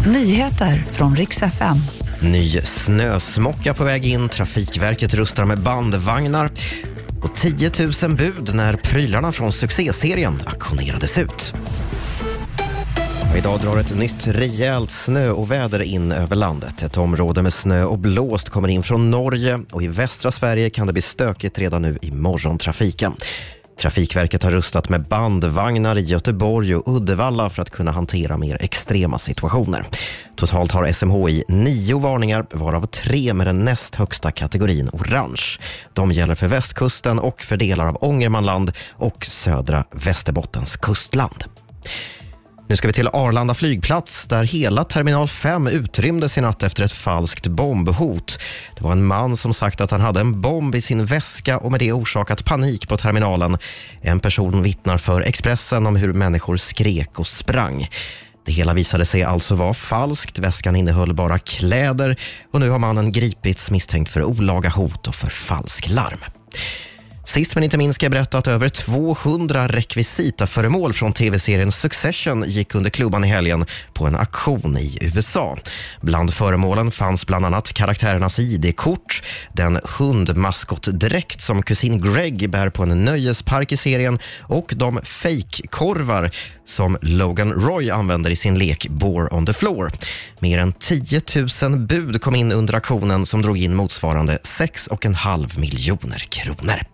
Nyheter från riks FM. Ny snösmocka på väg in. Trafikverket rustar med bandvagnar. Och 10 000 bud när prylarna från succéserien auktionerades ut. Och idag drar ett nytt rejält snöoväder in över landet. Ett område med snö och blåst kommer in från Norge och i västra Sverige kan det bli stökigt redan nu i morgontrafiken. Trafikverket har rustat med bandvagnar i Göteborg och Uddevalla för att kunna hantera mer extrema situationer. Totalt har SMHI nio varningar, varav tre med den näst högsta kategorin orange. De gäller för västkusten och för delar av Ångermanland och södra Västerbottens kustland. Nu ska vi till Arlanda flygplats där hela terminal 5 utrymdes i natt efter ett falskt bombhot. Det var en man som sagt att han hade en bomb i sin väska och med det orsakat panik på terminalen. En person vittnar för Expressen om hur människor skrek och sprang. Det hela visade sig alltså vara falskt. Väskan innehöll bara kläder och nu har mannen gripits misstänkt för olaga hot och för falsk larm. Sist men inte minst ska jag berätta att över 200 rekvisitaföremål från tv-serien Succession gick under klubban i helgen på en auktion i USA. Bland föremålen fanns bland annat karaktärernas ID-kort, den hundmaskottdräkt som kusin Greg bär på en nöjespark i serien och de fejkkorvar som Logan Roy använder i sin lek Bore on the floor. Mer än 10 000 bud kom in under auktionen som drog in motsvarande 6,5 miljoner kronor.